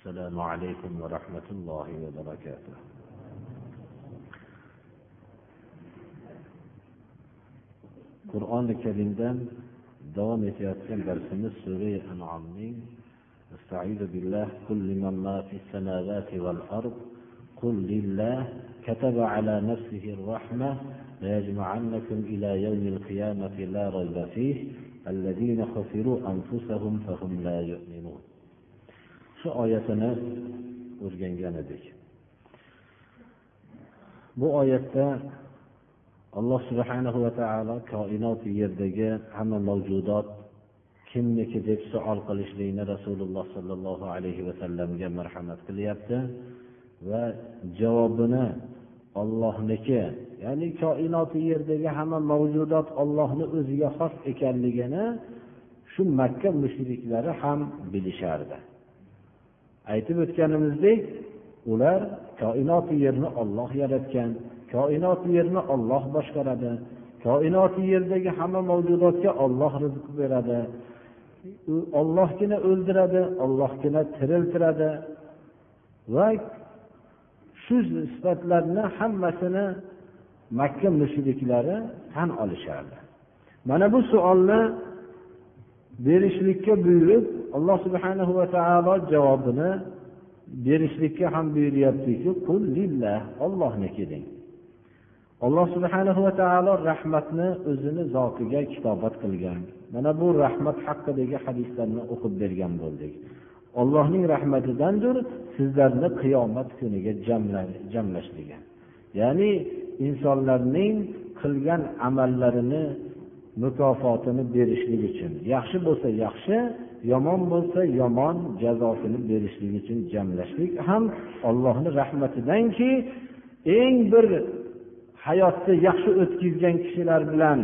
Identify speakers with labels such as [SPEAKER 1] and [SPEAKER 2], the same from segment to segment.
[SPEAKER 1] السلام عليكم ورحمة الله وبركاته. qur'oni karimdan davom etayotgan darsimiz sura anomning استعيذ بالله قل لمن ما في السماوات والأرض قل لله كتب على نفسه الرحمة ليجمعنكم إلى يوم القيامة لا ريب فيه. الذين خسروا أنفسهم فهم لا يؤمنون. Shu oyatini o'rgangan edik. Bu oyatda alloh subhanahu va taolo koinot yerdagi hamma mavjudot kimniki deb savol qilishlikni rasululloh sollallohu alayhi vasallamga marhamat qilyapti va javobini ollohniki ya'ni koinoti yerdagi hamma mavjudot ollohni o'ziga xos ekanligini shu makka mushriklari ham bilishardi. Aytib o'tganimizdek ular koinoti yerni olloh yaratgan koinoti yerni olloh boshqaradi koinoti yerdagi hamma mavjudotga olloh rizq beradi. U ollohgina o'ldiradi ollohgina tiriltiradi va shu sifatlarni hammasini makka mushriklari tan olishardi. Mana bu savolni berishlikka buyurib alloh subhanahu va taolo javobini berishlikka ham buyuryaptiki qul lillah ollohniki deng alloh subhanahu va taolo rahmatni o'zini zotiga kitobat qilgan. Mana bu rahmat haqidagi hadislarni o'qib bergan bo'ldik. Ollohning rahmatidandir sizlarni qiyomat kuniga jamlashligi ya'ni insonlarning qilgan amallarini mukofotini berishlik uchun. Yaxshi bo'lsa yaxshi yomon bo'lsa yomon jazosini berishlik uchun jamlashlik ham allohni rahmatidanki eng bir hayotda yaxshi o'tkazgan kishilar bilan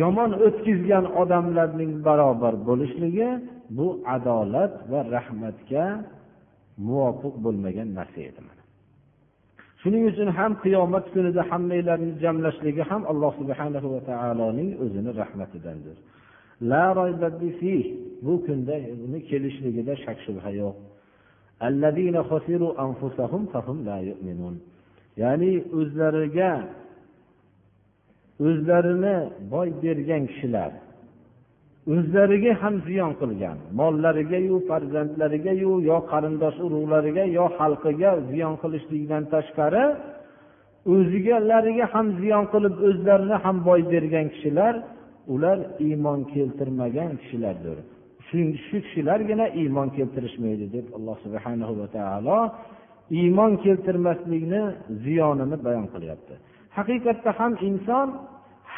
[SPEAKER 1] yomon o'tkazgan odamlarning barobar bo'lishligi bu adolat va rahmatga muvofiq bo'lmagan narsa edi shuning uchun ham qiyomat kunida hammanglarni jamlashligi ham alloh subhanahu va taoloning o'zini rahmatidandir. Bu kunda uni kelishligida shak shubha yo'q. Ya'ni o'zlariga o'zlarini boy bergan kishilar o'zlariga ham ziyon qilgan mollarigayu farzandlarigayu yo qarindosh urug'lariga yo xalqiga ziyon qilishlikdan tashqari o'zigalariga ham ziyon qilib o'zlarini ham boy bergan kishilar ular iymon keltirmagan kishilardir. Shu kishilargina iymon keltirishmaydi deb alloh subhanahu va taolo iymon keltirmaslikni ziyonini bayon qilyapti. Haqiqatda ham inson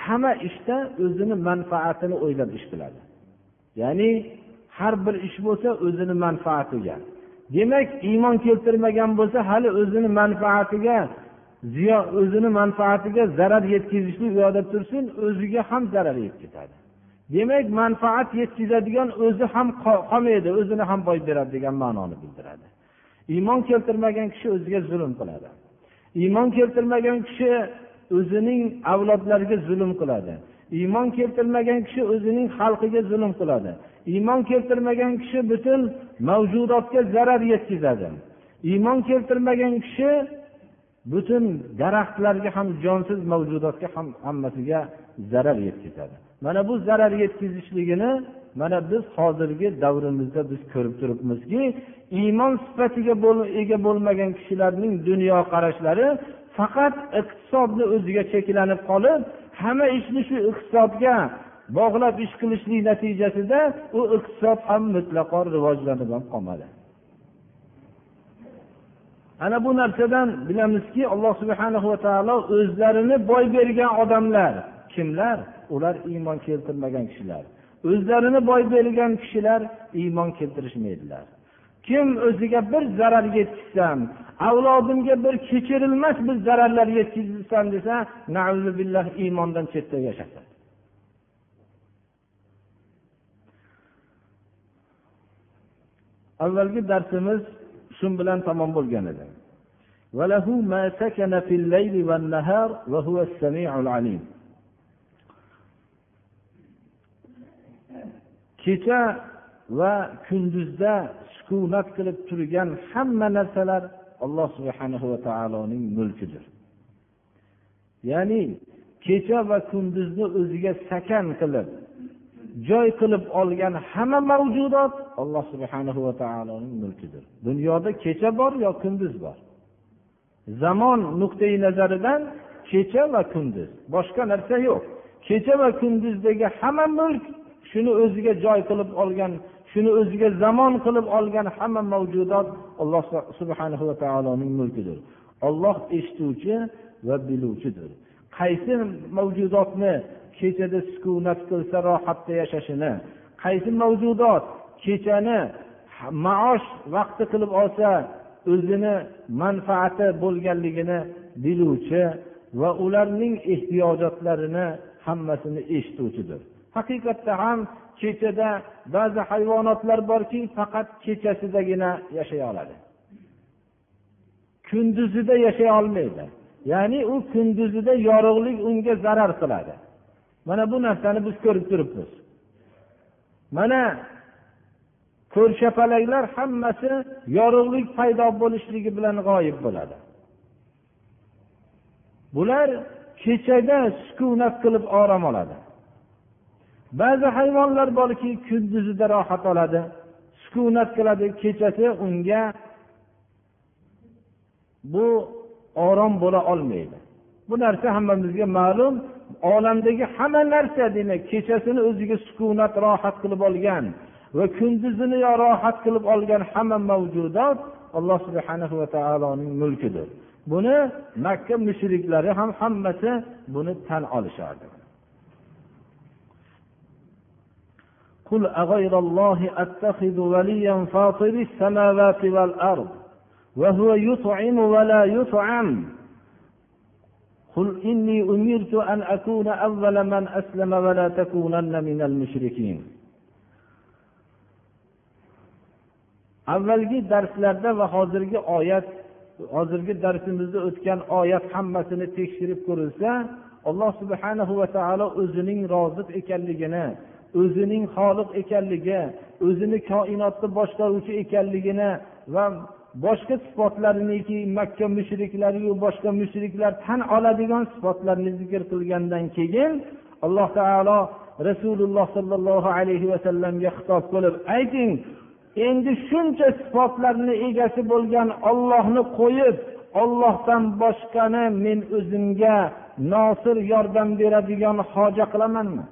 [SPEAKER 1] hamma ishda o'zini manfaatini o'ylab ish qiladi. Ya'ni har bir ish bo'lsa o'zini manfaatiga. Demak iymon keltirmagan bo'lsa hali o'zini manfaatiga ziyo o'zini manfaatiga zarar yetkazishlik u yoqda tursin o'ziga ham zarar yetkazadi demak manfaat yetkazadigan o'zi ham qolmaydi o'zini ham boy beradi degan ma'noni bildiradi. Iymon keltirmagan kishi o'ziga zulm qiladi. Iymon keltirmagan kishi o'zining avlodlariga zulm qiladi. Iymon keltirmagan kishi o'zining xalqiga zulm qiladi. Iymon keltirmagan kishi butun mavjudotga zarar yetkazadi. Iymon keltirmagan kishi butun daraxtlarga ham jonsiz mavjudotga ham hammasiga zarar yetkazadi. Mana bu zarar yetkazishligini mana biz hozirgi davrimizda biz ko'rib turibmizki iymon sifatiga ega bo'lmagan kishilarning dunyoqarashlari faqat iqtisodni o'ziga cheklanib qolib hamma ishni shu iqtisodga bog'lab ish qilishlik natijasida u iqtisod ham mutlaqo rivojlanib ham qolmadi. Ana bu narsadan bilamizki alloh subhana va taolo o'zlarini boy bergan odamlar kimlar? Ular iymon keltirmagan kishilar. O'zlarini boy bergan kishilar iymon keltirishmaydilar. Kim o'ziga bir zarar yetkazsam avlodimga bir kechirilmas bir zararlar yetkazsam desa billah iymondan chetda yashasa avvalgi darsimiz husn bilan tamom bo'lgan edi. Kecha va kunduzda sukunat qilib turgan hamma narsalar alloh subhanahu va taoloning mulkidir. Ya'ni kecha va kunduzni o'ziga sakan qilib joy qilib olgan hamma mavjudot alloh subhanahu va taoloning mulkidir. Dunyoda kecha bor yo kunduz bor? Zamon nuqtai nazaridan kecha va kunduz. Boshqa narsa yo'q. Kecha va kunduzdagi hamma mulk shuni o'ziga joy qilib olgan shuni o'ziga zamon qilib olgan hamma mavjudot alloh subhanahu va taoloning mulkidir. Olloh eshituvchi va biluvchidir. Qaysi mavjudotni kechada sukunat qilsa rohatda yashashini qaysi mavjudot kechani maosh vaqti qilib olsa o'zini manfaati bo'lganligini biluvchi va ularning ehtiyojotlarini hammasini eshituvchidir. Haqiqatda ham kechada ba'zi hayvonotlar borki faqat kechasidagina yashay oladi. Kunduzida yashay olmaydi. Ya'ni u kunduzida yorug'lik unga zarar qiladi. Mana bu narsani biz ko'rib turibmiz. Mana ko'rshapalaklar hammasi yorug'lik paydo bo'lishligi bilan g'oyib bo'ladi. Bular kechada sukunat qilib orom oladi. Ba'zi hayvonlar borki kunduzida rohat oladi sukunat qiladi kechasi unga bu orom bo'la olmaydi. Bu narsa hammamizga ma'lum olamdagi hamma narsa demak kechasini o'ziga sukunat rohat qilib olgan va kunduzini yo rohat qilib olgan hamma mavjudot alloh subhana va taoloning mulkidir buni makka mushriklari ham hammasi buni tan olishardi قل أغير الله أتخذ وليا فاطر السماوات والأرض وهو يطعم ولا يطعم قل إني أمرت أن أكون أول من أسلم ولا تكونن من المشركين avvalgi darslarda va hozirgi oyat hozirgi darsimizda o'tgan oyat hammasini tekshirib ko'rilsa alloh subhanahu va taolo o'zining roziq ekanligini o'zining xoliq ekanligi o'zini koinotni boshqaruvchi ekanligini va boshqa sifatlarniki makka mushriklariyu boshqa mushriklar tan oladigan sifatlarni zikr qilgandan keyin alloh taolo rasululloh sollallohu alayhi vasallamga xitob qilib ayting endi shuncha sifatlarni egasi bo'lgan ollohni qo'yib ollohdan boshqani men o'zimga nosir yordam beradigan hoja qilamanmi?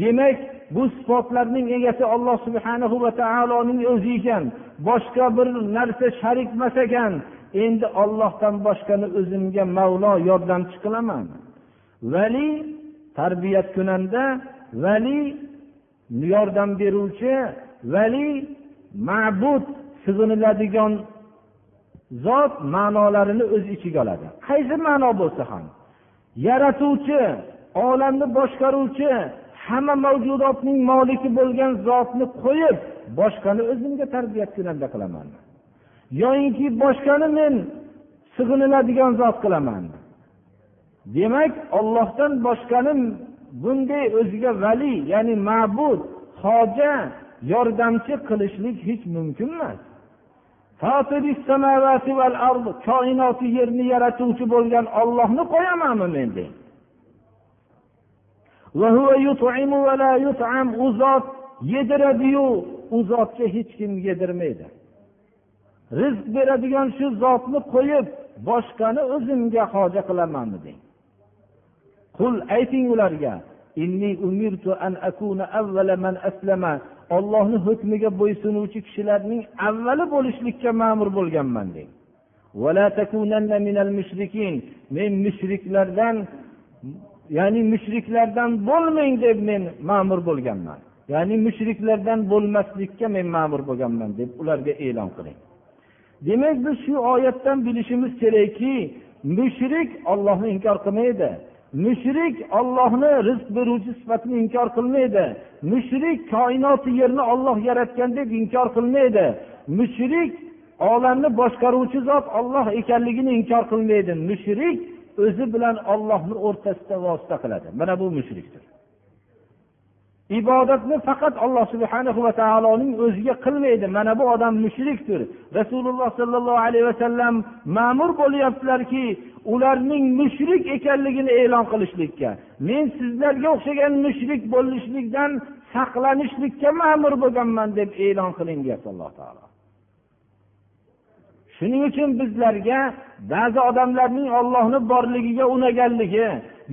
[SPEAKER 1] Demak bu sifatlarning egasi alloh subhana va taoloning o'zi ekan. Boshqa bir narsa sharik emas ekan. Endi ollohdan boshqani o'zimga mavlo yordamchi qilaman vali tarbiyat kunanda vali yordam beruvchi vali ma'bud sig'iniladigan zot ma'nolarini o'z ichiga oladi. Qaysi ma'no bo'lsa ham yaratuvchi olamni boshqaruvchi hamma mavjudotning moliki bo'lgan zotni qo'yib boshqani o'zimga tarbiyat kunanda qilaman. Yoyinki boshqani men sig'iniladigan zot qilaman. Demak ollohdan boshqani bunday o'ziga vali ya'ni ma'bud hoja yordamchi qilishlik hech mumkin emas. Koinoti yerni yaratuvchi bo'lgan ollohni qo'yamanmi men deng. U zot yediradiyu u zotga hech kim yedirmaydi. Rizq beradigan shu zotni qo'yib boshqani o'zimga hoja qilamanmi deng. Qul ayting ularga ollohni hukmiga bo'ysunuvchi kishilarning avvali bo'lishlikka ma'mur bo'lganman deng. Men mushriklardan ya'ni mushriklardan bo'lmang deb men ma'mur bo'lganman. Ya'ni mushriklardan bo'lmaslikka men ma'mur bo'lganman deb ularga e'lon qiling. Demak biz shu oyatdan bilishimiz kerakki mushrik ollohni inkor qilmaydi. Mushrik ollohni rizq beruvchi sifatini inkor qilmaydi. Mushrik koinoti yerni olloh yaratgan deb inkor qilmaydi. Mushrik olamni boshqaruvchi zot olloh ekanligini inkor qilmaydi. Mushrik o'zi bilan ollohni o'rtasida vosita qiladi. Mana bu mushrikdir. Ibodatni faqat alloh subhana va taoloning o'ziga qilmaydi. Mana bu odam mushrikdir. Rasululloh sollallohu alayhi vasallam ma'mur bo'lyaptilarki ularning mushrik ekanligini e'lon qilishlikka men sizlarga o'xshagan mushrik bo'lishlikdan saqlanishlikka ma'mur bo'lganman deb e'lon qiling deyapti alloh taolo. Shuning uchun bizlarga ba'zi odamlarning ollohni borligiga unaganligi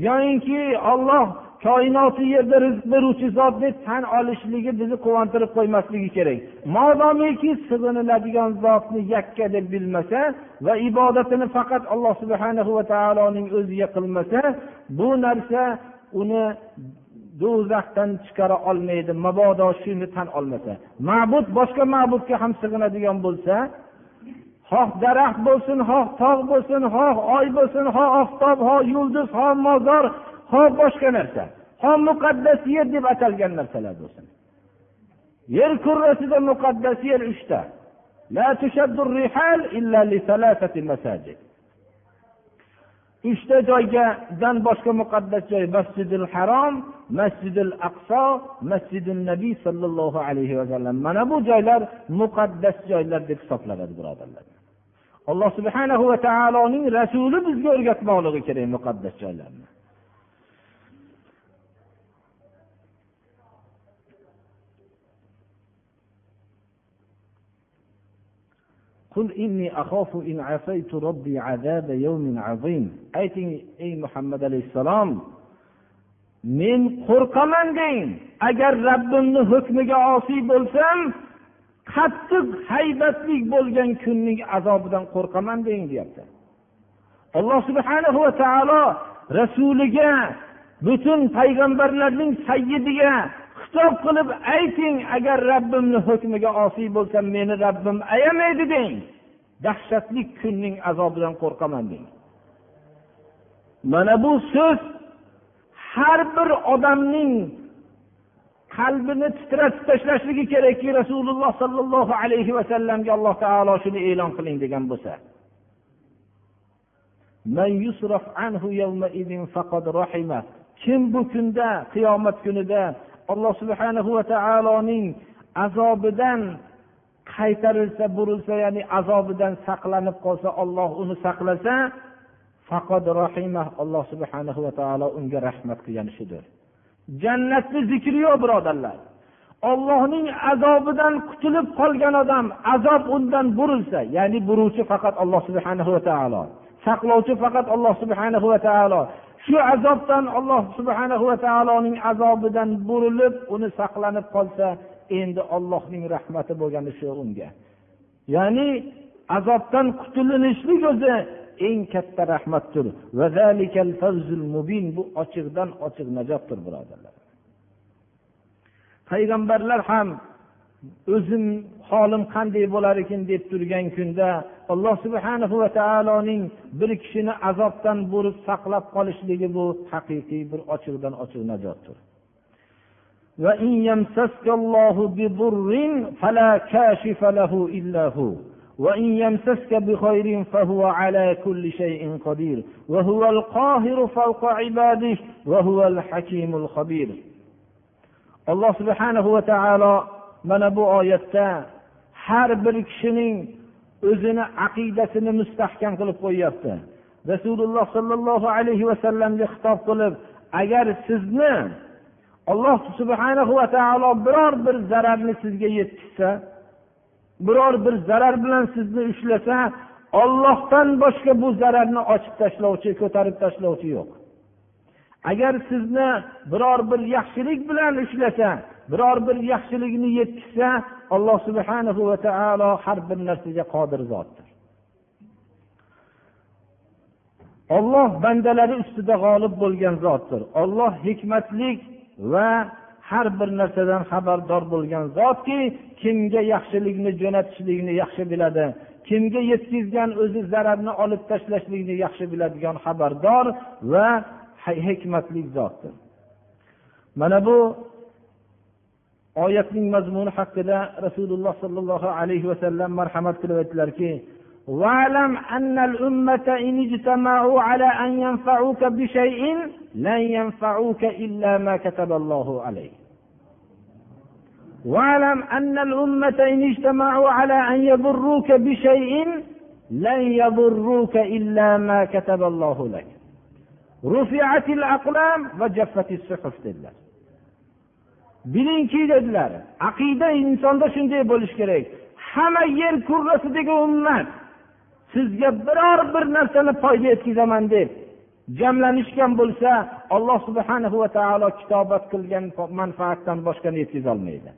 [SPEAKER 1] yoyinki olloh koinoti yerda rizq beruvchi zot deb tan olishligi bizni quvontirib qo'ymasligi kerak. Modomiki sig'iniladigan zotni yakka deb bilmasa va ibodatini faqat alloh subhana va taoloning o'ziga qilmasa bu narsa uni do'zaxdan chiqara olmaydi mabodo shuni tan olmasa. Ma'bud boshqa ma'budga ham sig'inadigan bo'lsa xoh daraxt bo'lsin xoh tog' bo'lsin xoh oy bo'lsin xoh oftob xoh yulduz xoh mozor ho boshqa narsa. Ho muqaddas yer deb atalgan narsalar bo'lsin. Yer kurrasida muqaddas yer uchta. Uchta joygadan boshqa muqaddas joy masjidil harom masjidil aqso masjidil nabiy sollallohu alayhi vasallam mana bu joylar muqaddas joylar deb hisoblanadi birodarlar. Alloh subhanahu va taoloning rasuli bizga o'rgatmoqligi kerak muqaddas joylarni قل إني أخاف إن عصيت ربي عذاب يوم عظيم ayting ey muhammad alayhissalom men qo'rqaman deng agar rabbimni hukmiga osiy bo'lsam qattiq haybatli bo'lgan kunning azobidan qo'rqaman deng deyapti. Alloh subhanahu va taolo rasuliga butun payg'ambarlarning sayyidiga xitob qilib ayting agar rabbimni hukmiga osiy bo'lsam meni rabbim ayamaydi deng. Dahshatli kunning azobidan qo'rqaman deng. Mana bu so'z har bir odamning qalbini titratib tashlashligi kerakki rasululloh sollallohu alayhi vasallamga alloh taolo shuni e'lon qiling degan bo'lsa. Kim bu kunda qiyomat kunida alloh subhanahu va taoloning azobidan qaytarilsa burilsa ya'ni azobidan saqlanib qolsa olloh uni saqlasa faqat rohimah alloh subhanahu va taolo unga rahmat qilgani shudir jannatni zikri yo'q birodarlar. Ollohning azobidan qutulib qolgan odam azob undan burilsa ya'ni buruvchi faqat alloh subhanahu va taolo saqlovchi faqat alloh subhanahu va taolo shu azobdan alloh subhana va taoloning azobidan burilib uni saqlanib qolsa endi ollohning rahmati bo'lgani shu unga. Ya'ni azobdan qutulinishlik o'zi eng katta rahmatdir. Bu ochiqdan ochiq najotdir birodarlar. Payg'ambarlar ham o'zim holim qanday bo'lar ekan? deb turgan kunda alloh subhana va taoloning bir kishini azobdan burib saqlab qolishligi bu haqiqiy bir ochiqdan ochiq najotdir. وإن يمسسك الله بضر فلا كاشف له إلا هو وإن يمسسك بخير فهو على كل شيء قدير وهو القاهر فوق عباده وهو الحكيم الخبير الله سبحانه وتعالى mana bu oyatda har bir kishining o'zini aqidasini mustahkam qilib qo'yyapti rasululloh sollallohu alayhi vasallamga xitob qilib agar sizni alloh subhana va taolo biror bir zararni sizga yetkazsa biror bir zarar bilan sizni ushlasa ollohdan boshqa bu zararni ochib tashlovchi ko'tarib tashlovchi yo'q. Agar sizni biror bir yaxshilik bilan ushlasa biror bir yaxshilikni yetkazsa alloh subhana va taolo har bir narsaga qodir zotdir. Olloh bandalari ustida g'olib bo'lgan zotdir. Olloh hikmatlik va har bir narsadan xabardor bo'lgan zotki kimga yaxshilikni jo'natishlikni yaxshi biladi kimga yetkazgan o'zi zararni olib tashlashlikni yaxshi biladigan xabardor va hikmatli zotdir mana bu oyatning mazmuni haqida rasululloh sollallohu alayhi vasallam marhamat qilib aytdilarki واعلم أن الأمة إن اجتمعوا على أن ينفعوك بشيء لن ينفعوك إلا ما كتب الله عليك واعلم أن الأمة إن اجتمعوا على أن يضروك بشيء لن يضروك إلا ما كتب الله لك رفعت الأقلام وجفت الصحف dedilar bilingki dedilar aqida insonda shunday bo'lishi kerak hamma yer kurrasidagi ummat sizga biror bir narsani foyda yetkazaman deb jamlanishgan bo'lsa alloh subhanahu va taolo kitobat qilgan manfaatdan boshqani yetkazolmaydi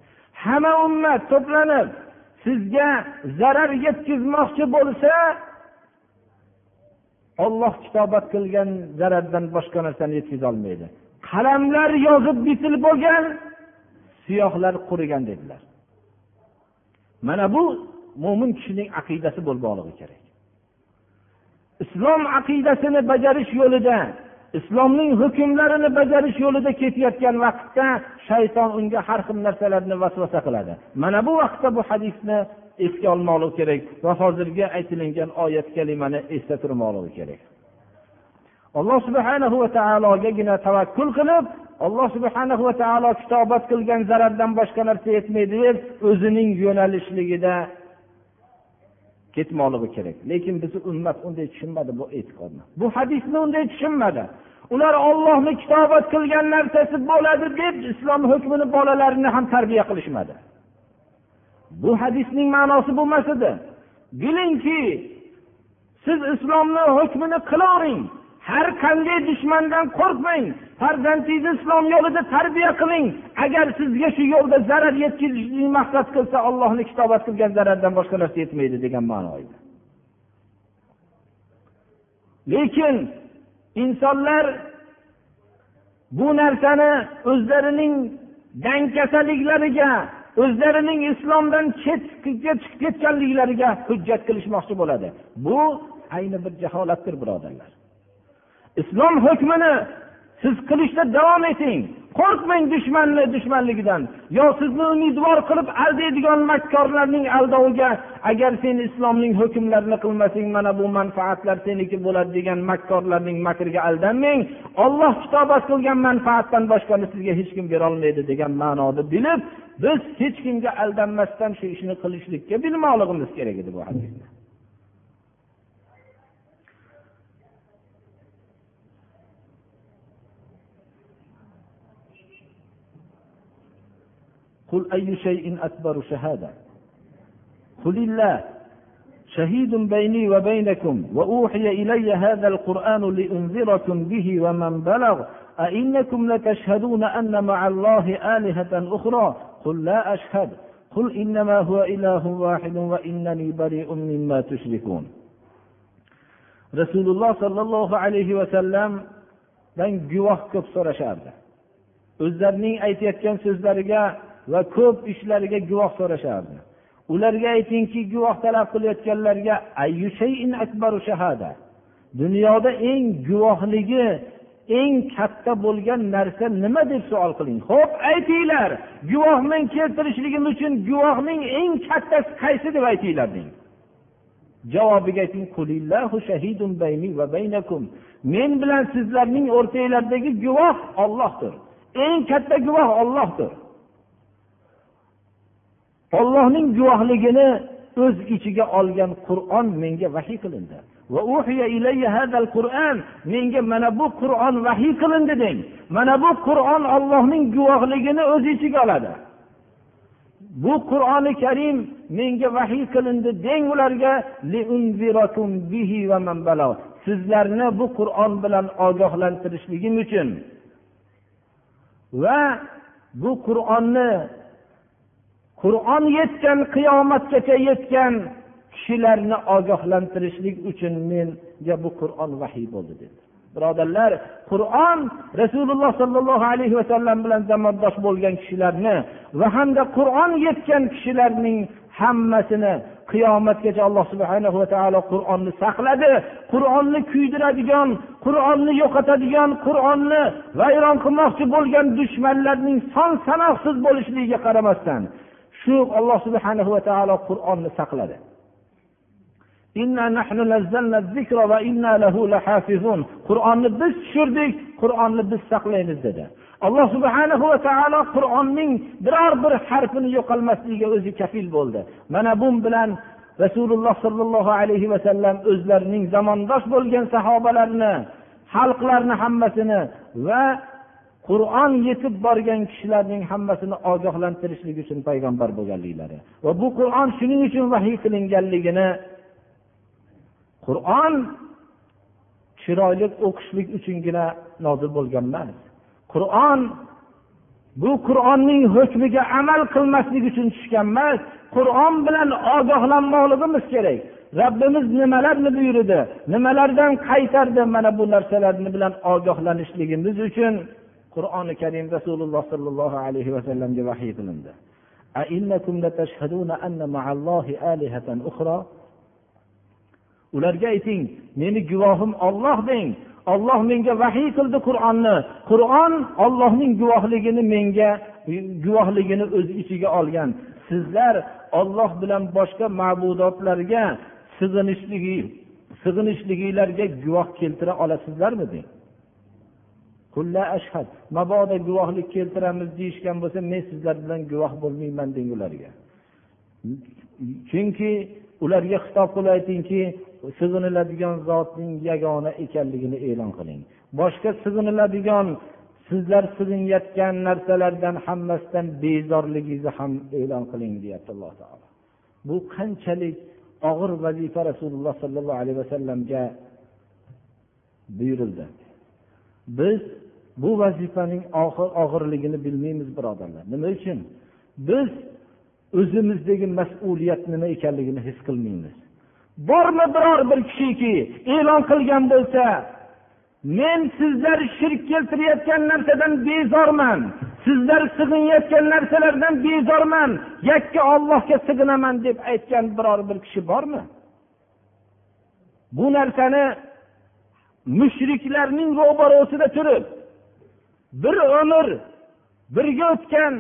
[SPEAKER 1] hamma ummat to'planib sizga zarar yetkazmoqchi bo'lsa olloh kitobat qilgan zarardan boshqa narsani yetkazolmaydi qalamlar yozib bitil bo'lgan siyohlar qurigan dedilar. Mana bu mo'min kishining aqidasi bo'lmoqligi kerak islom aqidasini bajarish yo'lida islomning hukmlarini bajarish yo'lida ketayotgan vaqtda shayton unga har xil narsalarni vasvasa qiladi. Mana bu vaqtda bu hadisni esga olmoqligi kerak va hozirgi aytilingan oyat kalimani esda turmoqligi kerak. Alloh subhanahu va taologagina tavakkul qilib alloh subhanahu va taolo kitobat qilgan zarardan boshqa narsa yetmaydi deb o'zining yo'nalishligida ketmoqligi kerak. Lekin bizni ummat unday tushunmadi bu e'tiqodni. Bu hadisni unday tushunmadi. Ular ollohni kitobat qilgan narsasi bo'ladi deb islom hukmini bolalarini ham tarbiya qilishmadi. Bu hadisning ma'nosi bu emas edi. Bilingki siz islomni hukmini qilavering har qanday dushmandan qo'rqmang. Farzandingizni islom yo'lida tarbiya qiling. Agar sizga shu yo'lda zarar yetkazishni maqsad qilsa ollohni kitobat qilgan zarardan boshqa narsa yetmaydi degan ma'no lekin insonlar bu narsani o'zlarining dangkasaliklariga o'zlarining islomdan chetga chiqib ketganliklariga hujjat qilishmoqchi bo'ladi. Bu ayni bir jaholatdir birodarlar. Islom hukmini siz qilishda davom eting. Qo'rqmang dushmanni dushmanligidan. Yo sizni umidvor qilib aldaydigan makkorlarning aldoviga agar sen islomning hukmlarini qilmasang mana bu manfaatlar seniki bo'ladi degan makkorlarning makriga aldanmang. Olloh kitobat qilgan manfaatdan boshqani sizga hech kim berolmaydi degan ma'noni bilib biz hech kimga aldanmasdan shu ishni qilishlikka bilmoqligimiz kerak edi bu hadisni قل أي شيء أكبر شهادة. قل الله شهيد بيني وبينكم وأوحي إلي هذا القرآن لأنذركم به ومن بلغ. أئنكم لتشهدون أن مع الله آلهة أخرى؟ قل لا أشهد. قل إنما هو إله واحد وإنني بريء مما تشركون. رسول الله صلى الله عليه وسلم dan guvoh ko'p so'rashardi o'zlarining aytayotgan so'zlariga va ko'p ishlariga guvoh so'rashardi. Ularga aytingki guvoh talab qilayotganlarga dunyoda eng guvohligi eng katta bo'lgan narsa nima deb savol qiling? Ho'p aytinglar guvoh men keltirishligim uchun guvohning eng kattasi qaysi deb aytinglar deng. Javobiga ayting men bilan sizlarning o'rtanglardagi guvoh ollohdir eng katta guvoh ollohdir ollohning guvohligini o'z ichiga olgan qur'on menga vahiy qilindi. Menga mana bu qur'on vahiy qilindi deng. Mana bu qur'on ollohning guvohligini o'z ichiga oladi. Bu qur'oni karim menga vahiy qilindi deng ularga sizlarni bu qur'on bilan ogohlantirishligim uchun. Va bu qur'onni qur'on yetgan qiyomatgacha yetgan kishilarni ogohlantirishlik uchun menga bu qur'on vahiy bo'ldi dedi. Birodarlar qur'on rasululloh sollallohu alayhi vasallam bilan zamondosh bo'lgan kishilarni va hamda qur'on yetgan kishilarning hammasini qiyomatgacha alloh subhana va taolo qur'onni saqladi. Qur'onni kuydiradigan qur'onni yo'qotadigan qur'onni vayron qilmoqchi bo'lgan dushmanlarning son sanoqsiz bo'lishligiga qaramasdan shu alloh subhana va taolo qur'onni saqladi. Qur'onni biz tushirdik qur'onni biz saqlaymiz dedi. Alloh subhana va taolo qur'onning biror bir harfini yo'qolmasligiga o'zi kafil bo'ldi. Mana bu bilan rasululloh sollallohu alayhi vasallam o'zlarining zamondosh bo'lgan sahobalarni xalqlarni hammasini va qur'on yetib borgan kishilarning hammasini ogohlantirishlik uchun payg'ambar bo'lganliklari. Va bu qur'on shuning uchun vahiy qilinganligini qur'on chiroyli o'qishlik uchungina nozil bo'lgan emas. Qur'on bu qur'onning hukmiga amal qilmaslik uchun tushgan emas. Qur'on bilan ogohlanmoqligimiz kerak. Robbimiz nimalarni buyurdi nimalardan qaytardi mana bu narsalarni bilan ogohlanishligimiz uchun qur'oni karim rasululloh sollallohu alayhi vasallamga vahiy qilindi. Ularga ayting meni guvohim olloh deng. Olloh menga vahiy qildi qur'onni. Qur'on ollohning guvohligini menga guvohligini o'z ichiga olgan. Sizlar olloh bilan boshqa ma'budotlarga sig'inishligi sig'inishliginglarga guvoh keltira olasizlarmi deng? Mabodo guvohlik keltiramiz deyishgan bo'lsa men sizlar bilan guvoh bo'lmayman deng ularga. Chunki ularga xitob qilib aytingki sig'iniladigan zotning yagona ekanligini e'lon qiling. Boshqa sig'iniladigan sizlar sig'inayotgan narsalardan hammasidan bezorligingizni ham e'lon qiling deyapti alloh taolo. Bu qanchalik og'ir vazifa rasululloh sollallohu alayhi vasallamga buyurildi. Biz bu vazifaning og'irligini bilmaymiz birodarlar. Nima uchun? Biz o'zimizdagi mas'uliyat nima ekanligini his qilmaymiz. Bormi biror bir kishiki e'lon qilgan bo'lsa men sizlar shirk keltirayotgan narsadan bezorman. Sizlar sig'inayotgan narsalardan bezorman. Yakka ollohga sig'inaman deb aytgan biror bir kishi bormi? Bu narsani mushriklarning ro'barosida turib bir umr birga o'tgan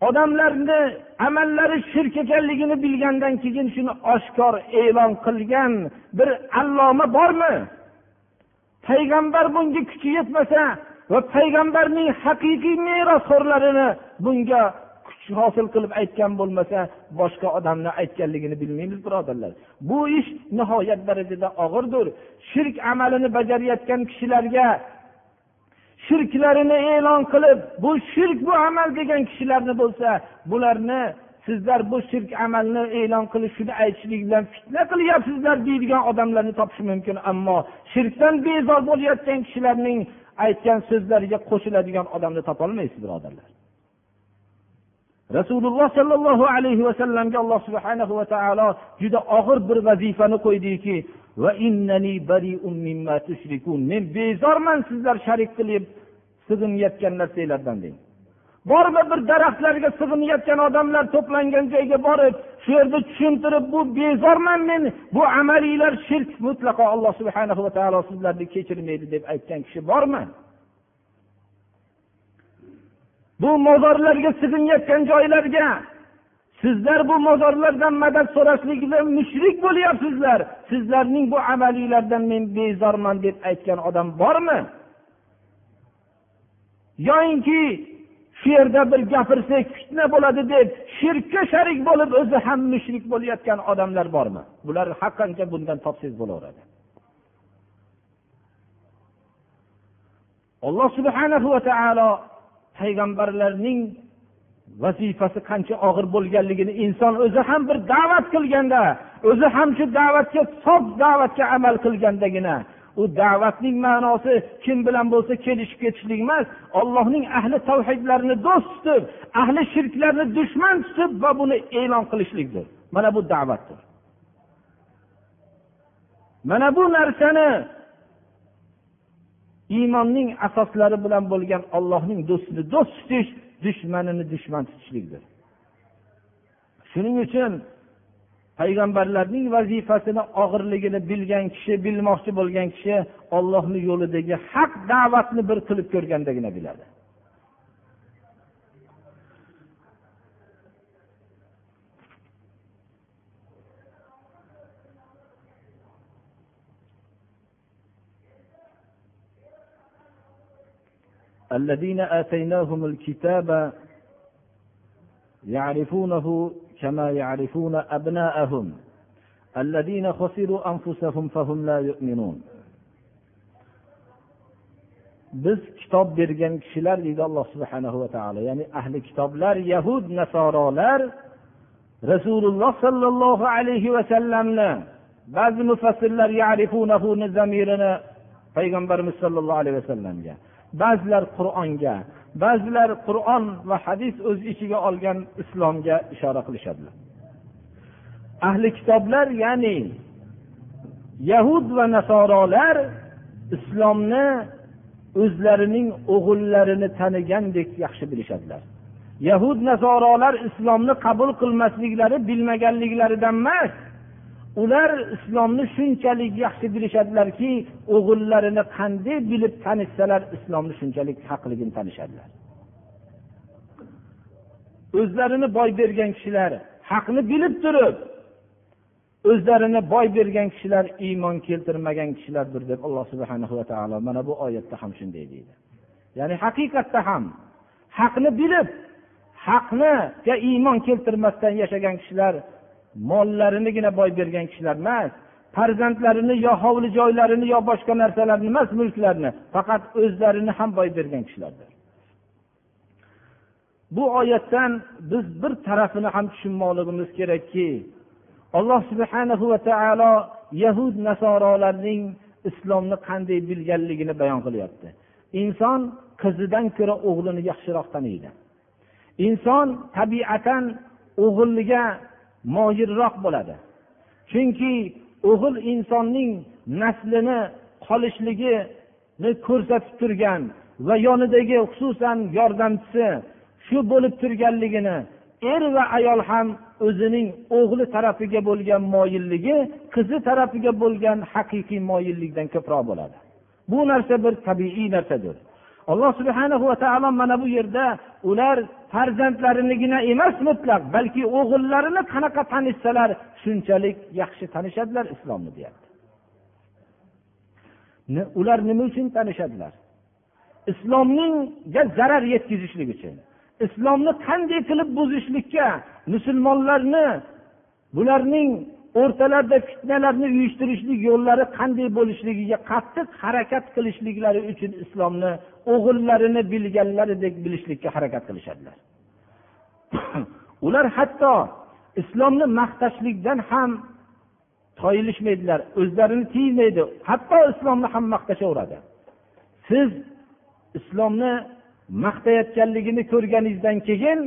[SPEAKER 1] odamlarni amallari shirk ekanligini bilgandan keyin shuni oshkor e'lon qilgan bir alloma bormi? Payg'ambar bunga kuchi yetmasa va payg'ambarning haqiqiy merosxo'rlarini bunga kuch hosil qilib aytgan bo'lmasa boshqa odamni aytganligini bilmaymiz birodarlar. Bu ish nihoyat darajada og'irdir. Shirk amalini bajarayotgan kishilarga shirklarini e'lon qilib bu shirk bu amal degan kishilarni bo'lsa bularni sizlar bu shirk amalni e'lon qilib shuni aytishlik bilan fitna qilyapsizlar deydigan odamlarni topish mumkin. Ammo shirkdan bezor bo'layotgan kishilarning aytgan so'zlariga qo'shiladigan odamni topolmaysiz birodarlar. Rasululloh sollallohu alayhi vasallamga alloh subhana va taolo juda og'ir bir vazifani qo'ydiki men bezorman sizlar sharik qilib sig'inayotgan narsanglardan deng. Borma bir daraxtlarga sig'inayotgan odamlar to'plangan joyga borib shu yerda tushuntirib bu bezorman men. Bu amaliylar shirk mutlaqo alloh subhana va taolo sizlarni kechirmaydi deb aytgan kishi bormi? Bu mozorlarga sig'inayotgan joylarga sizlar bu mozorlardan madad so'rashlikda bilan mushrik bo'lyapsizlar. Sizlarning bu amalinglardan men bezorman deb aytgan odam bormi? Yoyinki shu yerda bir gapirsak fitna bo'ladi deb shirkka sharik bo'lib o'zi ham mushrik bo'layotgan odamlar bormi? Bular haqqancha bundan topsangiz bo'laveradi. Alloh subhanahu va taolo payg'ambarlarning vazifasi qancha og'ir bo'lganligini inson o'zi ham bir da'vat qilganda o'zi ham shu da'vatga sof da'vatga amal qilgandagina u da'vatning ma'nosi kim bilan bo'lsa kelishib ketishlik emas ollohning ahli tavhidlarini do'st tutib ahli shirklarni dushman tutib va buni e'lon qilishlikdir. Mana bu da'vatdir. Mana bu narsani iymonning asoslari bilan bo'lgan ollohning do'stini do'st tutish dushmanini dushman tutishlikdir. Shuning uchun payg'ambarlarning vazifasini og'irligini bilgan kishi bilmoqchi bo'lgan kishi ollohni yo'lidagi haq da'vatni bir qilib ko'rgandagina biladi. الذين آتيناهم الكتاب يعرفونه كما يعرفون أبناءهم الذين خسروا أنفسهم فهم لا يؤمنون biz kitob bergan kishilar deydi alloh subhanahu va taolo ya'ni ahli kitoblar yahud nasorolar rasululloh sollallohu alayhi vasallamni ba'zi mufassirlar zamirini payg'ambarimiz sollallohu alayhi vasallamga ba'zilar qur'onga ba'zilar qur'on va hadis o'z ichiga olgan islomga ishora qilishadilar. Ahli kitoblar ya'ni yahud va nasorolar islomni o'zlarining o'g'illarini tanigandek yaxshi bilishadilar. Yahud nasorolar islomni qabul qilmasliklari bilmaganliklaridan emas ular islomni shunchalik yaxshi bilishadilarki o'g'illarini qanday bilib tanishsalar islomni shunchalik haqligini tanishadilar. O'zlarini boy bergan kishilar haqni bilib turib o'zlarini boy bergan kishilar iymon keltirmagan kishilardir deb alloh subhana va taolo mana bu oyatda ham shunday deydi. Ya'ni haqiqatda ham haqni bilib haqniga iymon keltirmasdan yashagan kishilar mollarinigina boy bergan kishilar emas farzandlarini yo hovli joylarini yo boshqa narsalarni emas mulklarni faqat o'zlarini ham boy bergan kishilardir. Bu oyatdan biz bir tarafini ham tushunmoqligimiz kerakki alloh subhana va taolo yahud nasorolarning islomni qanday bilganligini bayon qilyapti. Inson qizidan ko'ra o'g'lini yaxshiroq taniydi. Inson tabiatan o'g'illiga moyilroq bo'ladi. Chunki o'g'il insonning naslini qolishligini ko'rsatib turgan va yonidagi xususan yordamchisi shu bo'lib turganligini er va ayol ham o'zining o'g'li tarafiga bo'lgan moyilligi qizi tarafiga bo'lgan haqiqiy moyillikdan ko'proq bo'ladi. Bu narsa bir tabiiy narsadir. Alloh subhana va taolo mana bu yerda ular farzandlarinigina emas mutlaq balki o'g'illarini qanaqa tanishsalar shunchalik yaxshi tanishadilar islomni deyapti. Ular nima uchun tanishadilar? Islomningga zarar yetkazishlik uchun. Islomni qanday qilib buzishlikka musulmonlarni bularning o'rtalarida fitnalarni uyushtirishlik yo'llari qanday bo'lishligiga qattiq harakat qilishliklari uchun islomni o'g'illarini bilganlaridek bilishlikka harakat qilishadilar. Ular hatto islomni maqtashlikdan ham toyilishmaydilar o'zlarini tiymaydi. Hatto islomni ham maqtashaveradi. Siz islomni maqtayotganligini ko'rganingizdan keyin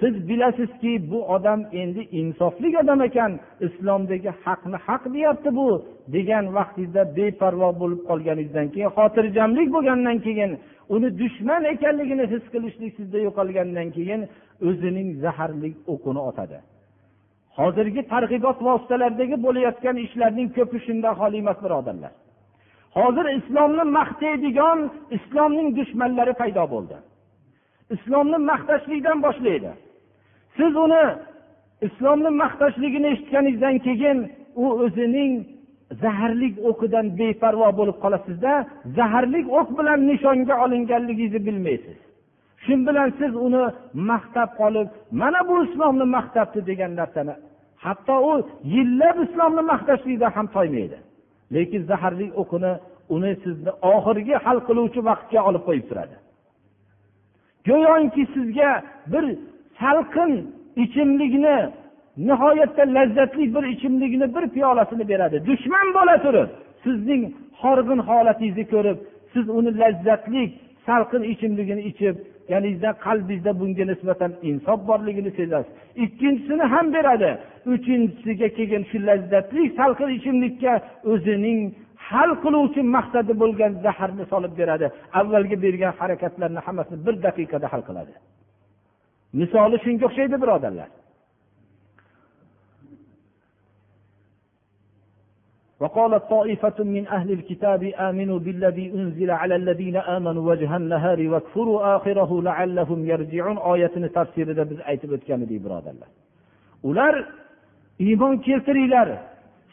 [SPEAKER 1] siz bilasizki bu odam endi insofli odam ekan islomdagi haqni haq deyapti bu degan vaqtingizda beparvo bo'lib qolganingizdan keyin xotirjamlik bo'lgandan keyin uni dushman ekanligini his qilishlik sizda yo'qolgandan keyin o'zining zaharli o'qini otadi. Hozirgi targ'ibot vositalaridagi bo'layotgan ishlarning ko'pi shundan xoli emas birodarlar. Hozir islomni maqtaydigan islomning dushmanlari paydo bo'ldi. Islomni maqtashlikdan boshlaydi. Siz uni islomni maqtashligini eshitganingizdan keyin u o'zining zaharli o'qidan beparvo bo'lib qolasizda zaharli o'q bilan nishonga olinganligingizni bilmaysiz. Shu bilan siz uni maqtab qolib mana bu islomni maqtabdi degan narsani hatto u yillab islomni maqtashlikdan ham toymaydi. Lekin zaharli o'qini uni sizni oxirgi hal qiluvchi vaqtga olib qo'yib turadi. Go'yoki sizga bir salqin ichimlikni nihoyatda lazzatli bir ichimlikni bir piyolasini beradi. Dushman bo'la turib sizning horg'in holatingizni ko'rib siz uni lazzatli salqin ichimligini ichib ya'ningizda qalbingizda bunga nisbatan insof borligini sezasiz. Ikkinchisini ham beradi. Uchinchisiga kelgan shu lazzatli salqin ichimlikka o'zining hal qiluvchi maqsadi bo'lgan zaharni solib beradi. Avvalgi bergan harakatlarni hammasini bir daqiqada hal qiladi. misoli shunga o'xshaydi birodarlar
[SPEAKER 2] وقالت طائفة من أهل الكتاب آمنوا بالذي أنزل على الذين آمنوا وجه النهار واكفروا آخره لعلهم يرجعون آية تفسير biz aytib o'tgan edik birodarlar ular iymon keltiringlar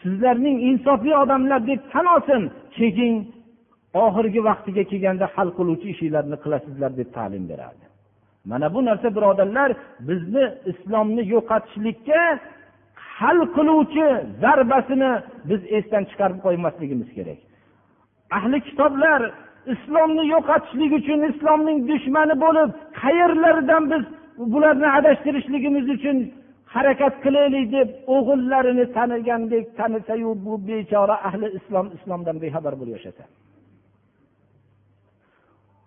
[SPEAKER 2] sizlarning insofli odamlar deb tan olsin keyin oxirgi vaqtiga kelganda hal qiluvchi ishinglarni qilasizlar deb ta'lim berardi Mana bu narsa birodarlar bizni islomni yo'qotishlikka hal qiluvchi zarbasini biz esdan chiqarib qo'ymasligimiz kerak. Ahli kitoblar islomni yo'qotishlik uchun islomning dushmani bo'lib qayerlaridan biz bularni adashtirishligimiz uchun harakat qilaylik deb o'g'illarini tanigandek tanisayu bu bechora ahli islom islomdan bexabar bo'lib yashasa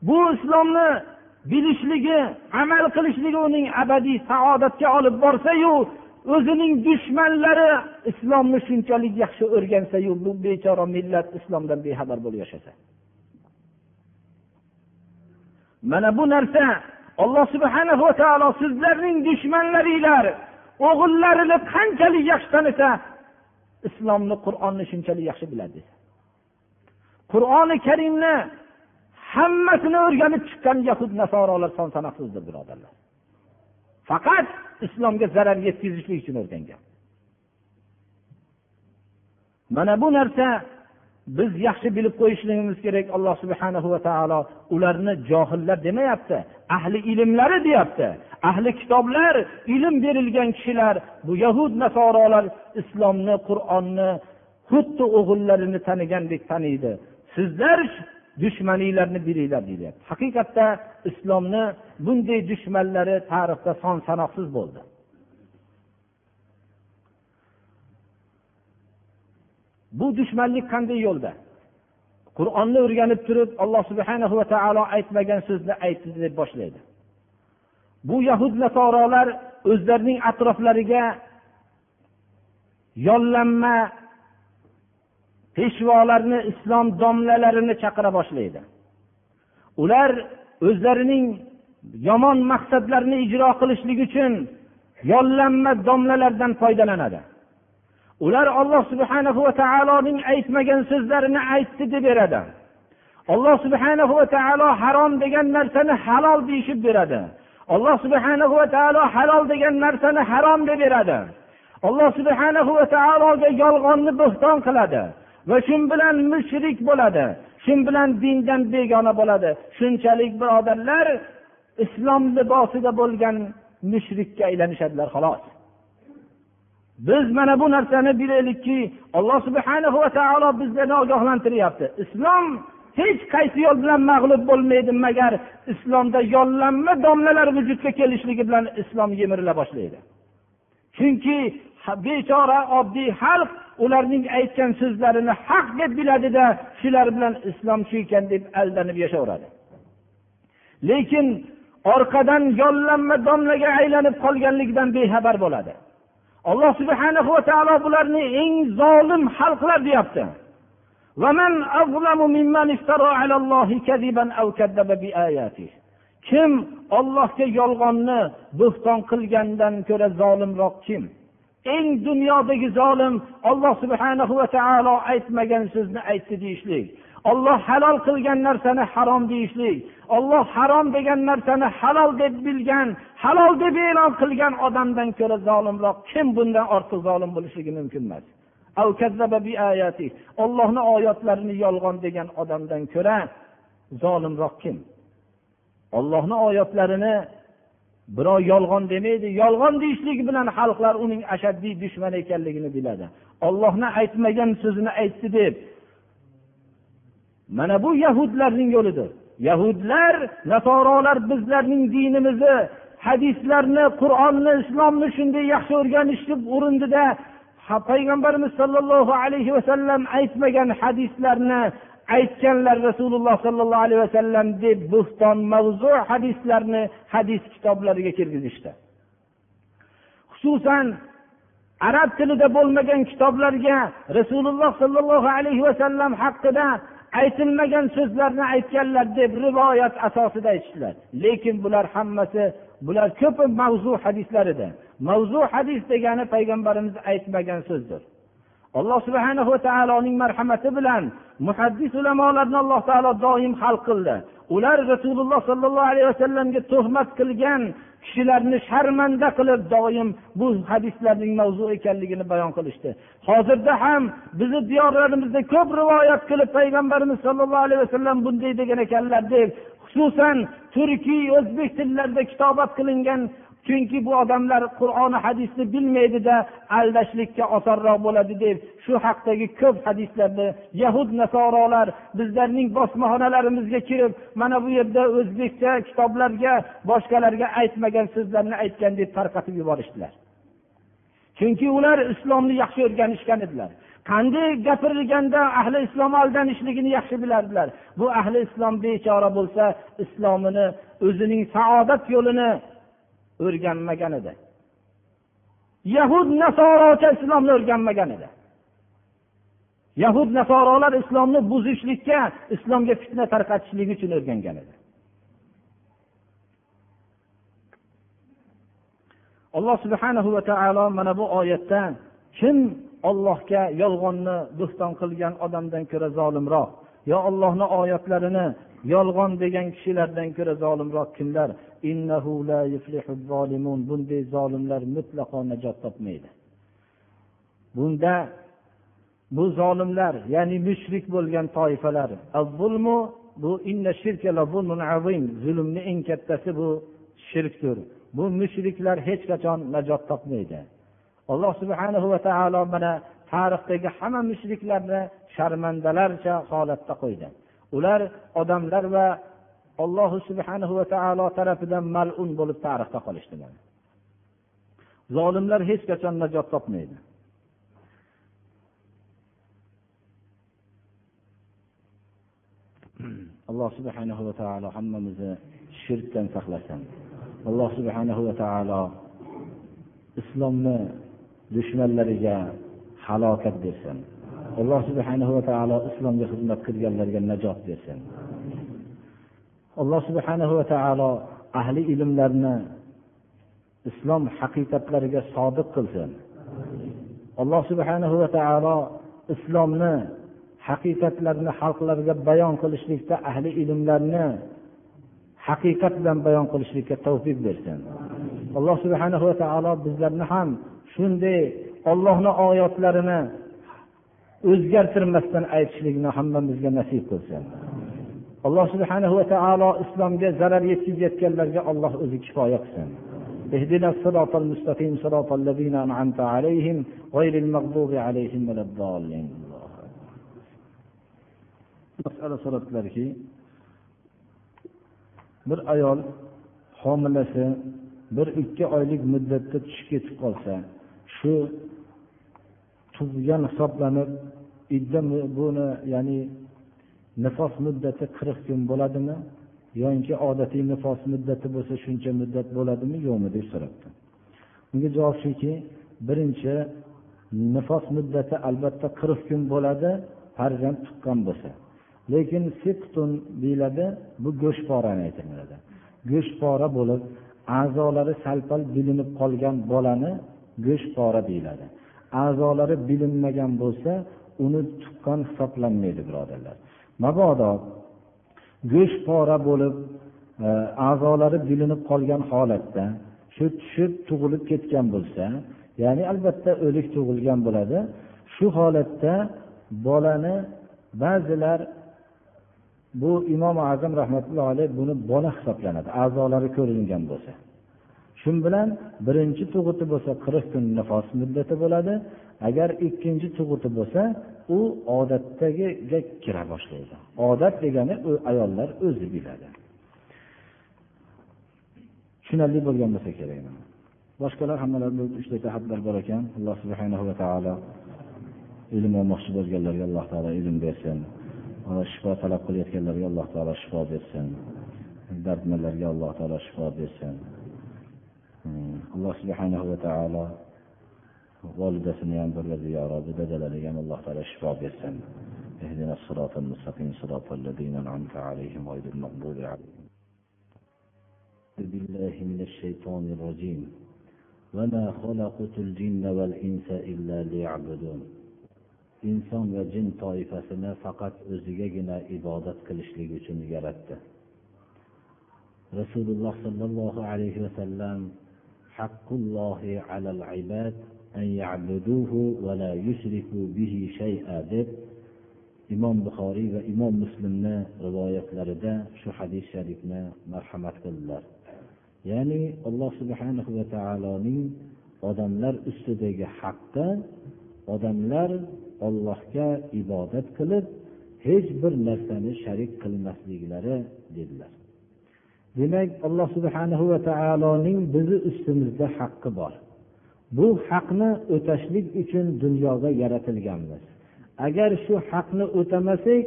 [SPEAKER 2] bu islomni bilishligi amal qilishligi uning abadiy saodatga olib borsayu o'zining dushmanlari islomni shunchalik yaxshi o'rgansayu bu bechora millat islomdan bexabar bo'lib yashasa. Mana bu narsa alloh subhana va taolo sizlarning dushmanlaringlar o'g'illarini qanchalik yaxshi tanisa islomni qur'onni shunchalik yaxshi biladi. Qur'oni karimni hammasini o'rganib chiqqan yahud nasorolar son sanoqsizdir birodarlar. Faqat islomga zarar yetkazishlik uchun o'rgangan. Mana bu narsa biz yaxshi bilib qo'yishligimiz kerak alloh subhana va taolo ularni johillar demayapti ahli ilmlari deyapti. Ahli kitoblar ilm berilgan kishilar bu yahud nasorolar islomni qur'onni xuddi o'g'illarini tanigandek taniydi. Sizlar dushmaninglarni bilinglar deyilyapti haqiqatda islomni bunday dushmanlari tarixda son sanoqsiz bo'ldi. Bu dushmanlik qanday yo'lda? Qur'onni o'rganib turib alloh subhana va taolo aytmagan so'zni aytdi deb boshlaydi. Bu yahud nasorolar o'zlarining atroflariga yollanma peshvolarni islom domlalarini chaqira boshlaydi. Ular o'zlarining yomon maqsadlarini ijro qilishlik uchun yollanma domlalardan foydalanadi. Ular alloh subhana va taoloning aytmagan so'zlarini aytdi deb beradi. Alloh subhana va taolo harom degan narsani halol deyishib beradi. Alloh subhana va taolo halol degan narsani harom deb beradi. Alloh subhana va taologa yolg'onni bo'xton qiladi. Va shu bilan mushrik bo'ladi. Shu bilan dindan begona bo'ladi. Shunchalik birodarlar islom libosida bo'lgan mushrikka aylanishadilar xolos. Biz mana bu narsani bilaylikki alloh subhana va taolo bizlarni ogohlantiryapti. Islom hech qaysi yo'l bilan mag'lub bo'lmaydi magar islomda yollanma domlalar vujudga kelishligi bilan islom yemirila boshlaydi. Chunki bechora oddiy xalq ularning aytgan so'zlarini haq deb biladida shular bilan islom shu ekan deb aldanib yashayveradi lekin orqadan yollanma domlaga aylanib qolganligidan bexabar bo'ladi. Alloh subhana va taolo bularni eng zolim xalqlar deyapti. Kim ollohga yolg'onni bo'xton qilgandan ko'ra zolimroq kim? Eng dunyodagi zolim olloh subhana va taolo aytmagan so'zni aytdi deyishlik. Olloh halol qilgan narsani harom deyishlik. Olloh harom degan narsani halol deb bilgan halol deb e'lon qilgan odamdan ko'ra zolimroq kim bundan ortiq zolim bo'lishligi mumkin emas. Ollohni oyatlarini yolg'on degan odamdan ko'ra zolimroq kim? Ollohni oyatlarini birov yolg'on demaydi yolg'on deyishlik bilan xalqlar uning ashaddiy dushmani ekanligini biladi. Ollohni aytmagan so'zini aytdi deb. Mana bu yahudlarning yo'lidir. Yahudlar nasorolar bizlarning dinimizni hadislarni qur'onni islomni shunday yaxshi o'rganishni urindida payg'ambarimiz sollallohu alayhi vasallam aytmagan hadislarni aytganlar rasululloh sollallohu alayhi vasallam deb bo'xton mavzu hadislarni hadis kitoblariga kirgizishdi. Xususan arab tilida bo'lmagan kitoblarga rasululloh sollallohu alayhi vasallam haqida aytilmagan so'zlarni aytganlar deb rivoyat asosida aytishdilar. Lekin bular hammasi bular ko'pi mavzu hadislar edi mavzu hadis degani payg'ambarimiz aytmagan so'zdir. Alloh subhana va taoloning marhamati bilan muhaddis ulamolarni alloh taolo doim hal qildi. Ular rasululloh sollallohu alayhi vasallamga tuhmat qilgan kishilarni sharmanda qilib doim bu hadislarning mavzu ekanligini bayon qilishdi. Hozirda ham bizni diyorlarimizda ko'p rivoyat qilib payg'ambarimiz sollallohu alayhi vasallam bunday degan ekanlar deb xususan turkiy o'zbek tillarida kitobat qilingan chunki bu odamlar qur'oni hadisni bilmaydida aldashlikka osonroq bo'ladi deb shu haqdagi ko'p hadislarni yahud nasorolar bizlarning bosmaxonalarimizga kirib mana bu yerda o'zbekcha kitoblarga boshqalarga aytmagan so'zlarni aytgan deb tarqatib yuborishdilar. Chunki ular islomni yaxshi o'rganishgan edilar. Qanday gapirilganda ahli islom aldanishligini yaxshi bilardilar. Bu ahli islom bechora bo'lsa islomini o'zining saodat yo'lini o'rganmagan edi. Yahud nasorocha islomni o'rganmagan edi. Yahud nasorolar islomni buzishlikka islomga fitna tarqatishlik uchun o'rgangan edi. Alloh subhanahu va taolo mana bu oyatda kim ollohga yolg'onni bo'xton qilgan odamdan ko'ra zolimroq yo ollohni oyatlarini yolg'on degan kishilardan ko'ra zolimroq kimlar? Bunday zolimlar mutlaqo najot topmaydi. Bunda bu zolimlar ya'ni mushrik bo'lgan toifalar bu zulmni eng kattasi bu shirkdir. Bu mushriklar hech qachon najot topmaydi. Alloh subhanahu va taolo mana tarixdagi hamma mushriklarni sharmandalarcha holatda qo'ydi. Ular odamlar va allohu subhanahu va taolo tarafidan malun bo'lib tarixda qolishdilar. Zolimlar hech qachon najot topmaydi. Alloh subhanahu va taolo hammamizni shirkdan saqlasin. Alloh subhanahu va taolo islomni dushmanlariga halokat bersin. Alloh subhanahu va taolo islomga xizmat qilganlarga najot bersin. Alloh subhanahu va taolo ahli ilmlarni islom haqiqatlariga sodiq qilsin. Alloh subhanahu va taolo islomni haqiqatlarni xalqlarga bayon qilishlikda ahli ilmlarni haqiqat bilan bayon qilishlikka tavfiq bersin. Alloh subhanahu va taolo bizlarni ham shunday ollohni oyatlarini o'zgartirmasdan aytishlikni hammamizga nasib qilsin. alloh subhanahu va taolo islomga zarar yetkazayotganlarga alloh o'zi kifoya qilsin اهدنا الصراط المستقيم صراط الذين أنعمت عليهم غير المغضوب عليهم ولا الضالين masala so'rabdilarki bir ayol homilasi bir ikki oylik muddatda tushib ketib qolsa shu tug'gan hisoblanib idda buni ya'ni nifos muddati qirq kun bo'ladimi? Yoki odatiy nifos muddati bo'lsa shuncha muddat bo'ladimi? Yo'qmi deb so'rabdi. Unga javob shuki birinchi nifos muddati albatta qirq kun bo'ladi farzand tuqqan bo'lsa. Lekin siqtun deyiladi bu go'shtporani aytiladi. Go'shtpora bo'lib a'zolari salpal bilinib qolgan bolani go'shtpora deyiladi. A'zolari bilinmagan bo'lsa uni tuqqan hisoblanmaydi birodarlar. Mabodo go'sht pora bo'lib e, a'zolari bilinib qolgan holatda shu tushib tug'ilib ketgan bo'lsa ya'ni albatta o'lik tug'ilgan bo'ladi. Shu holatda bolani ba'zilar bu imom azam rahmatullohi alayhi buni bola hisoblanadi a'zolari ko'ringan bo'lsa. Shu bilan birinchi tug'uti bo'lsa qirq kun nifos muddati bo'ladi. Agar ikkinchi tug'uti bo'lsa u odatdagiga kira boshlaydi. Odat degani u ayollar o'zi biladi. Tushunarli bo'lgan bo'lsa kerak boshqalar hammalarida uchta jihatlar bor ekan. Alloh subhanahu va taolo ilm olmoqchi bo'lganlarga alloh taolo ilm bersin. Shifo talab qilayotganlarga alloh taolo shifo bersin. Dardmanlarga alloh taolo shifo bersin. Hmm. Alloh subhanahu va taolo volidasini ham birga ziyoratda dadalariga ham alloh taolo shifo bersin اهدنا الصراط المستقيم صراط الذين أنعمت عليهم غير المغضوب عليهم. بالله من الشيطان الرجيم. وما خلقت الجن والإنس إلا ليعبدون.
[SPEAKER 1] إنسان وجن طائفة سنا فقط ازيجنا عبادات كلش لجن رسول الله صلى الله عليه وسلم حق الله على العباد va la bihi shay'a deb imom buxoriy va imom muslimni rivoyatlarida shu hadis sharifni marhamat qildilar ya'ni alloh subhanahu va taoloning odamlar ustidagi haqqi odamlar ollohga ibodat qilib hech bir narsani sharik qilmasliklari dedilar demak alloh subhanahu va taoloning bizni ustimizda haqqi bor bu haqni o'tashlik uchun dunyoga yaratilganmiz. Agar shu haqni o'tamasak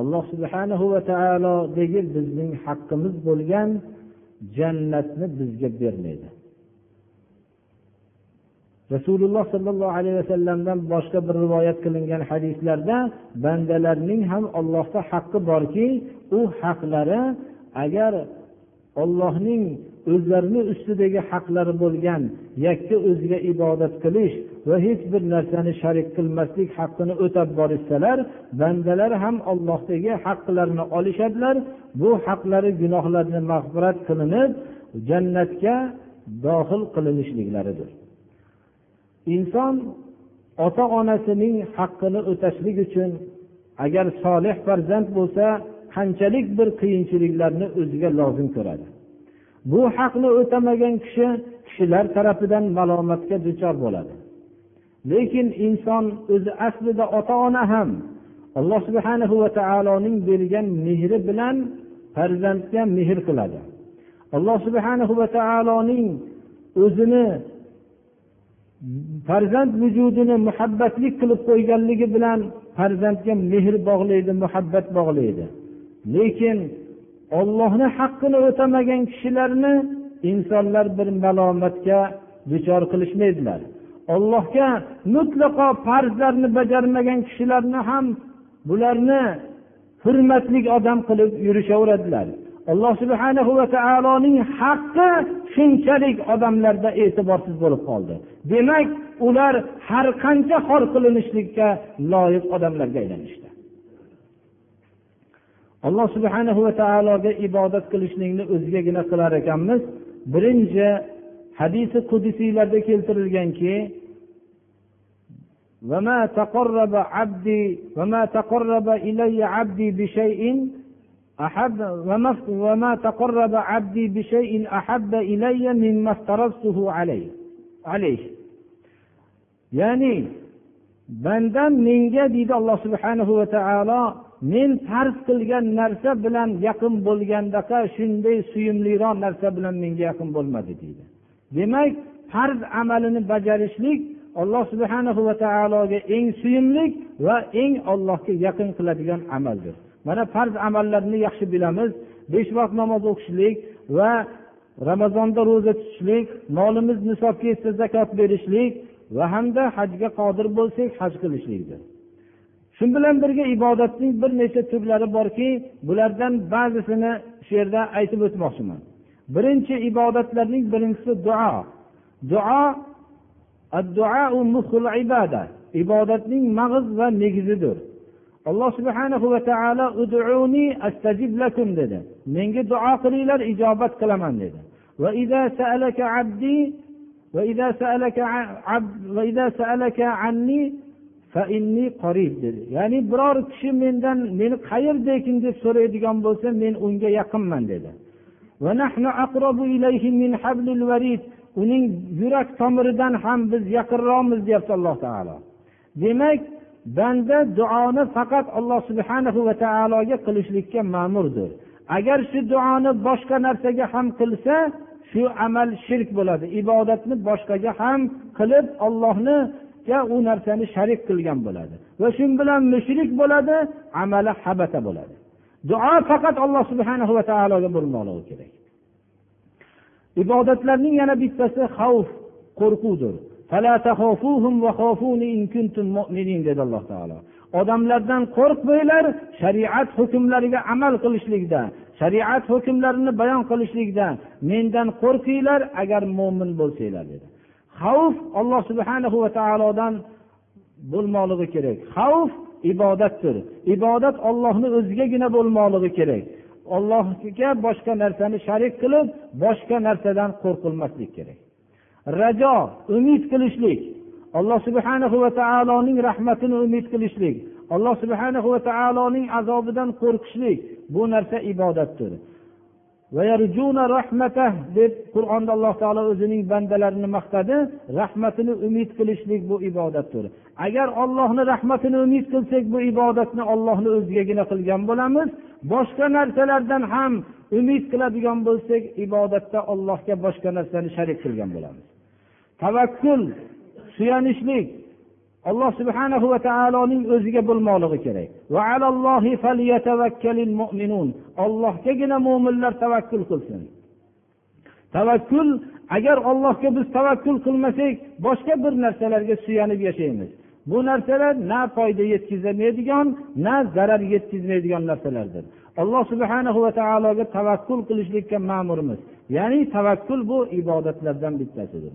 [SPEAKER 1] alloh subhanahu va taolodagi bizning haqqimiz bo'lgan jannatni bizga bermaydi. Rasululloh sollallohu alayhi vasallamdan boshqa bir rivoyat qilingan hadislarda bandalarning ham allohda haqqi borki u haqlari agar ollohning o'zlarini ustidagi haqlari bo'lgan yakka o'ziga ibodat qilish va hech bir narsani sharik qilmaslik haqqini o'tab borishsalar bandalar ham ollohdagi haqlarini olishadilar. Bu haqlari gunohlarni mag'firat qilinib jannatga dohil qilinishliklaridir. Inson ota onasining haqqini o'tashlik uchun agar solih farzand bo'lsa qanchalik bir qiyinchiliklarni o'ziga lozim ko'radi? Bu haqni o'tamagan kishi kishilar tarafidan malomatga duchor bo'ladi. Lekin inson o'zi aslida ota ona ham alloh subhana va taoloning bergan mehri bilan farzandga mehr qiladi. Alloh subhana va taoloning o'zini farzand vujudini muhabbatli qilib qo'yganligi bilan farzandga mehr bog'laydi muhabbat bog'laydi. Lekin ollohni haqqini o'tamagan kishilarni insonlar bir malomatga duchor qilishmaydilar ollohga mutlaqo farzlarni bajarmagan kishilarni ham bularni hurmatli odam qilib yurishaveradilar. Alloh subhana va taoloning haqqi shunchalik odamlarda e'tiborsiz bo'lib qoldi. Demak ular har qancha xor qilinishlikka loyiq odamlarga aylanishdi. alloh subhanahu va taologa ibodat qilishlikni o'zigagina qilar ekanmiz birinchi hadisi qudusiylarda keltirilganki وما تقرب عبدي وما تقرب إلي عبدي بشيء أحب وما تقرب عبدي بشيء أحب إلي مما افترضته عليه عليه ya'ni bandam menga deydi alloh subhanahu va taolo men farz qilgan narsa bilan yaqin bo'lgandaqa shunday suyumliroq narsa bilan menga yaqin bo'lmadi deydi. Demak farz amalini bajarishlik alloh subhanahu va taologa eng suyumli va eng ollohga yaqin qiladigan amaldir. Mana farz amallarni yaxshi bilamiz. Besh vaqt namoz o'qishlik va ramazonda ro'za tutishlik molimiz nisobga yetsa zakot berishlik va hamda hajga qodir bo'lsak haj qilishlikdir. Shu bilan birga ibodatning bir necha turlari borki bulardan ba'zisini shu yerda aytib o'tmoqchiman. Birinchi ibodatlarning birinchisi duo. Duo ibodatning mag'iz va negizidir. Alloh subhanahu va taolo uduni astajib lakum dedi. Menga duo qilinglar ijobat qilaman dedi. dedi. Ya'ni biror kishi mendan meni qayerda ekin deb so'raydigan bo'lsa men unga yaqinman dedi. Uning yurak tomiridan ham biz yaqinroqmiz deyapti alloh taolo. Demak banda duoni faqat alloh subhanahu va taologa qilishlikka ma'murdir. Agar shu duoni boshqa narsaga ham qilsa shu amal shirk bo'ladi. Ibodatni boshqaga ham qilib ollohni u narsani sharik qilgan bo'ladi va shu bilan mushrik bo'ladi amali habata bo'ladi. Duo faqat alloh subhana va taologa bo'lmoqligi kerak. Ibodatlarning yana bittasi xavf qo'rquvdir. Dedi alloh taolo. Odamlardan qo'rqmanglar shariat hukmlariga amal qilishlikda shariat hukmlarini bayon qilishlikda mendan qo'rqinglar agar mo'min bo'lsanglar dedi. Xavf alloh subhana va taolodan
[SPEAKER 2] bo'lmoqligi kerak. Xavf ibodatdir. Ibodat ollohni o'zigagina bo'lmoqligi kerak. Ollohga boshqa narsani sharik qilib boshqa narsadan qo'rqilmaslik kerak. Rajo umid qilishlik. Alloh subhanahu va taoloning rahmatini umid qilishlik. Alloh subhanahu va taoloning azobidan qo'rqishlik. Bu narsa ibodatdir. Deb qur'onda alloh taolo o'zining bandalarini maqtadi. Rahmatini umid qilishlik bu ibodatdir. Agar ollohni rahmatini umid qilsak bu ibodatni ollohni o'zigagina qilgan bo'lamiz. Boshqa narsalardan ham umid qiladigan bo'lsak ibodatda allohga boshqa narsani sharik qilgan bo'lamiz. Tavakkul suyanishlik alloh subhanahu va taoloning o'ziga bo'lmoqligi kerak. Ollohgagina mo'minlar tavakkul qilsin. Tavakkul agar ollohga biz tavakkul qilmasak boshqa bir narsalarga suyanib yashaymiz. Bu narsalar na foyda yetkazmaydigan na zarar yetkazmaydigan narsalardir. Alloh subhanahu va taologa tavakkul qilishlikka ma'murmiz. Ya'ni tavakkul bu ibodatlardan bittasidir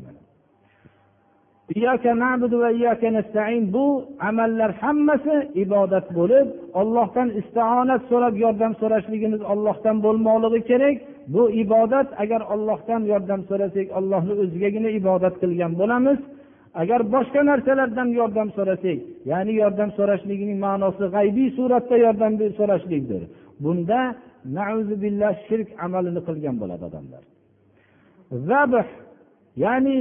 [SPEAKER 2] bu amallar hammasi ibodat bo'lib ollohdan isti'onat so'rab yordam so'rashligimiz ollohdan bo'lmoqligi kerak. Bu ibodat agar ollohdan yordam so'rasak ollohni o'zigagina ibodat qilgan bo'lamiz. Agar boshqa narsalardan yordam so'rasak ya'ni yordam so'rashligining ma'nosi g'aybiy suratda yordam so'rashlikdir. Bunda billah shirk amalini qilgan bo'ladi odamlar. Zabh ya'ni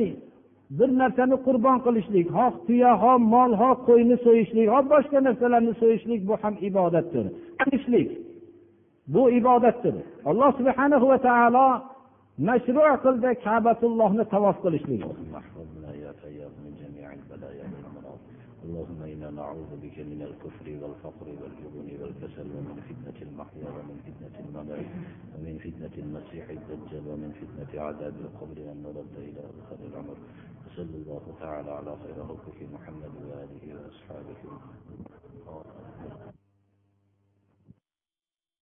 [SPEAKER 2] bir narsani qurbon qilishlik xoh tuya ho mol ho qo'yni so'yishlik ho boshqa narsalarni so'yishlik bu ham ibodatdir qilishlik bu ibodatdir alloh subhanahu va taolo mashru qildi kabatullohni tavof qilishlik
[SPEAKER 1] اللهم إنا نعوذ بك من الكفر والفقر والجبن والكسل ومن فتنة المحيا ومن فتنة الممات ومن فتنة المسيح الدجال ومن فتنة عذاب القبر وأن نرد إلى أدخل العمر وصلى الله تعالى على خير خلقه محمد وآله وأصحابه